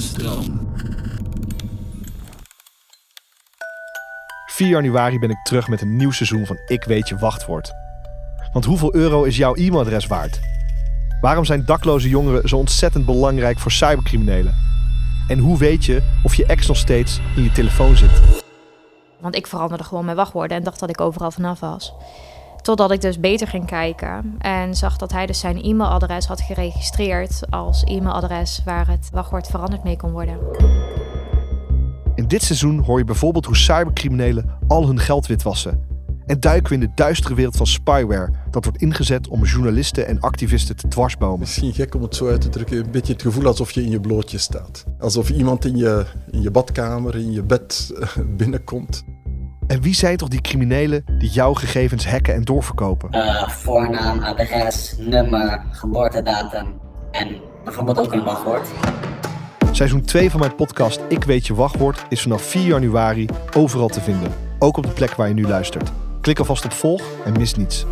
geluidsstroom. 4 januari ben ik terug met een nieuw seizoen van Ik Weet Je Wachtwoord. Want hoeveel euro is jouw e-mailadres waard? Waarom zijn dakloze jongeren zo ontzettend belangrijk voor cybercriminelen? En hoe weet je of je ex nog steeds in je telefoon zit? Want ik veranderde gewoon mijn wachtwoorden en dacht dat ik overal vanaf was. Totdat ik dus beter ging kijken en zag dat hij dus zijn e-mailadres had geregistreerd als e-mailadres waar het wachtwoord veranderd mee kon worden. In dit seizoen hoor je bijvoorbeeld hoe cybercriminelen al hun geld witwassen. En duiken we in de duistere wereld van spyware dat wordt ingezet om journalisten en activisten te dwarsbomen. Misschien gek om het zo uit te drukken, een beetje het gevoel alsof je in je blootje staat. Alsof iemand in je, in je badkamer, in je bed eh, binnenkomt. En wie zijn toch die criminelen die jouw gegevens hacken en doorverkopen? Eh, voornaam, adres, nummer, geboortedatum en bijvoorbeeld ook een wachtwoord. Seizoen 2 van mijn podcast Ik Weet Je Wachtwoord is vanaf 4 januari overal te vinden. Ook op de plek waar je nu luistert. Klik alvast op volg en mis niets.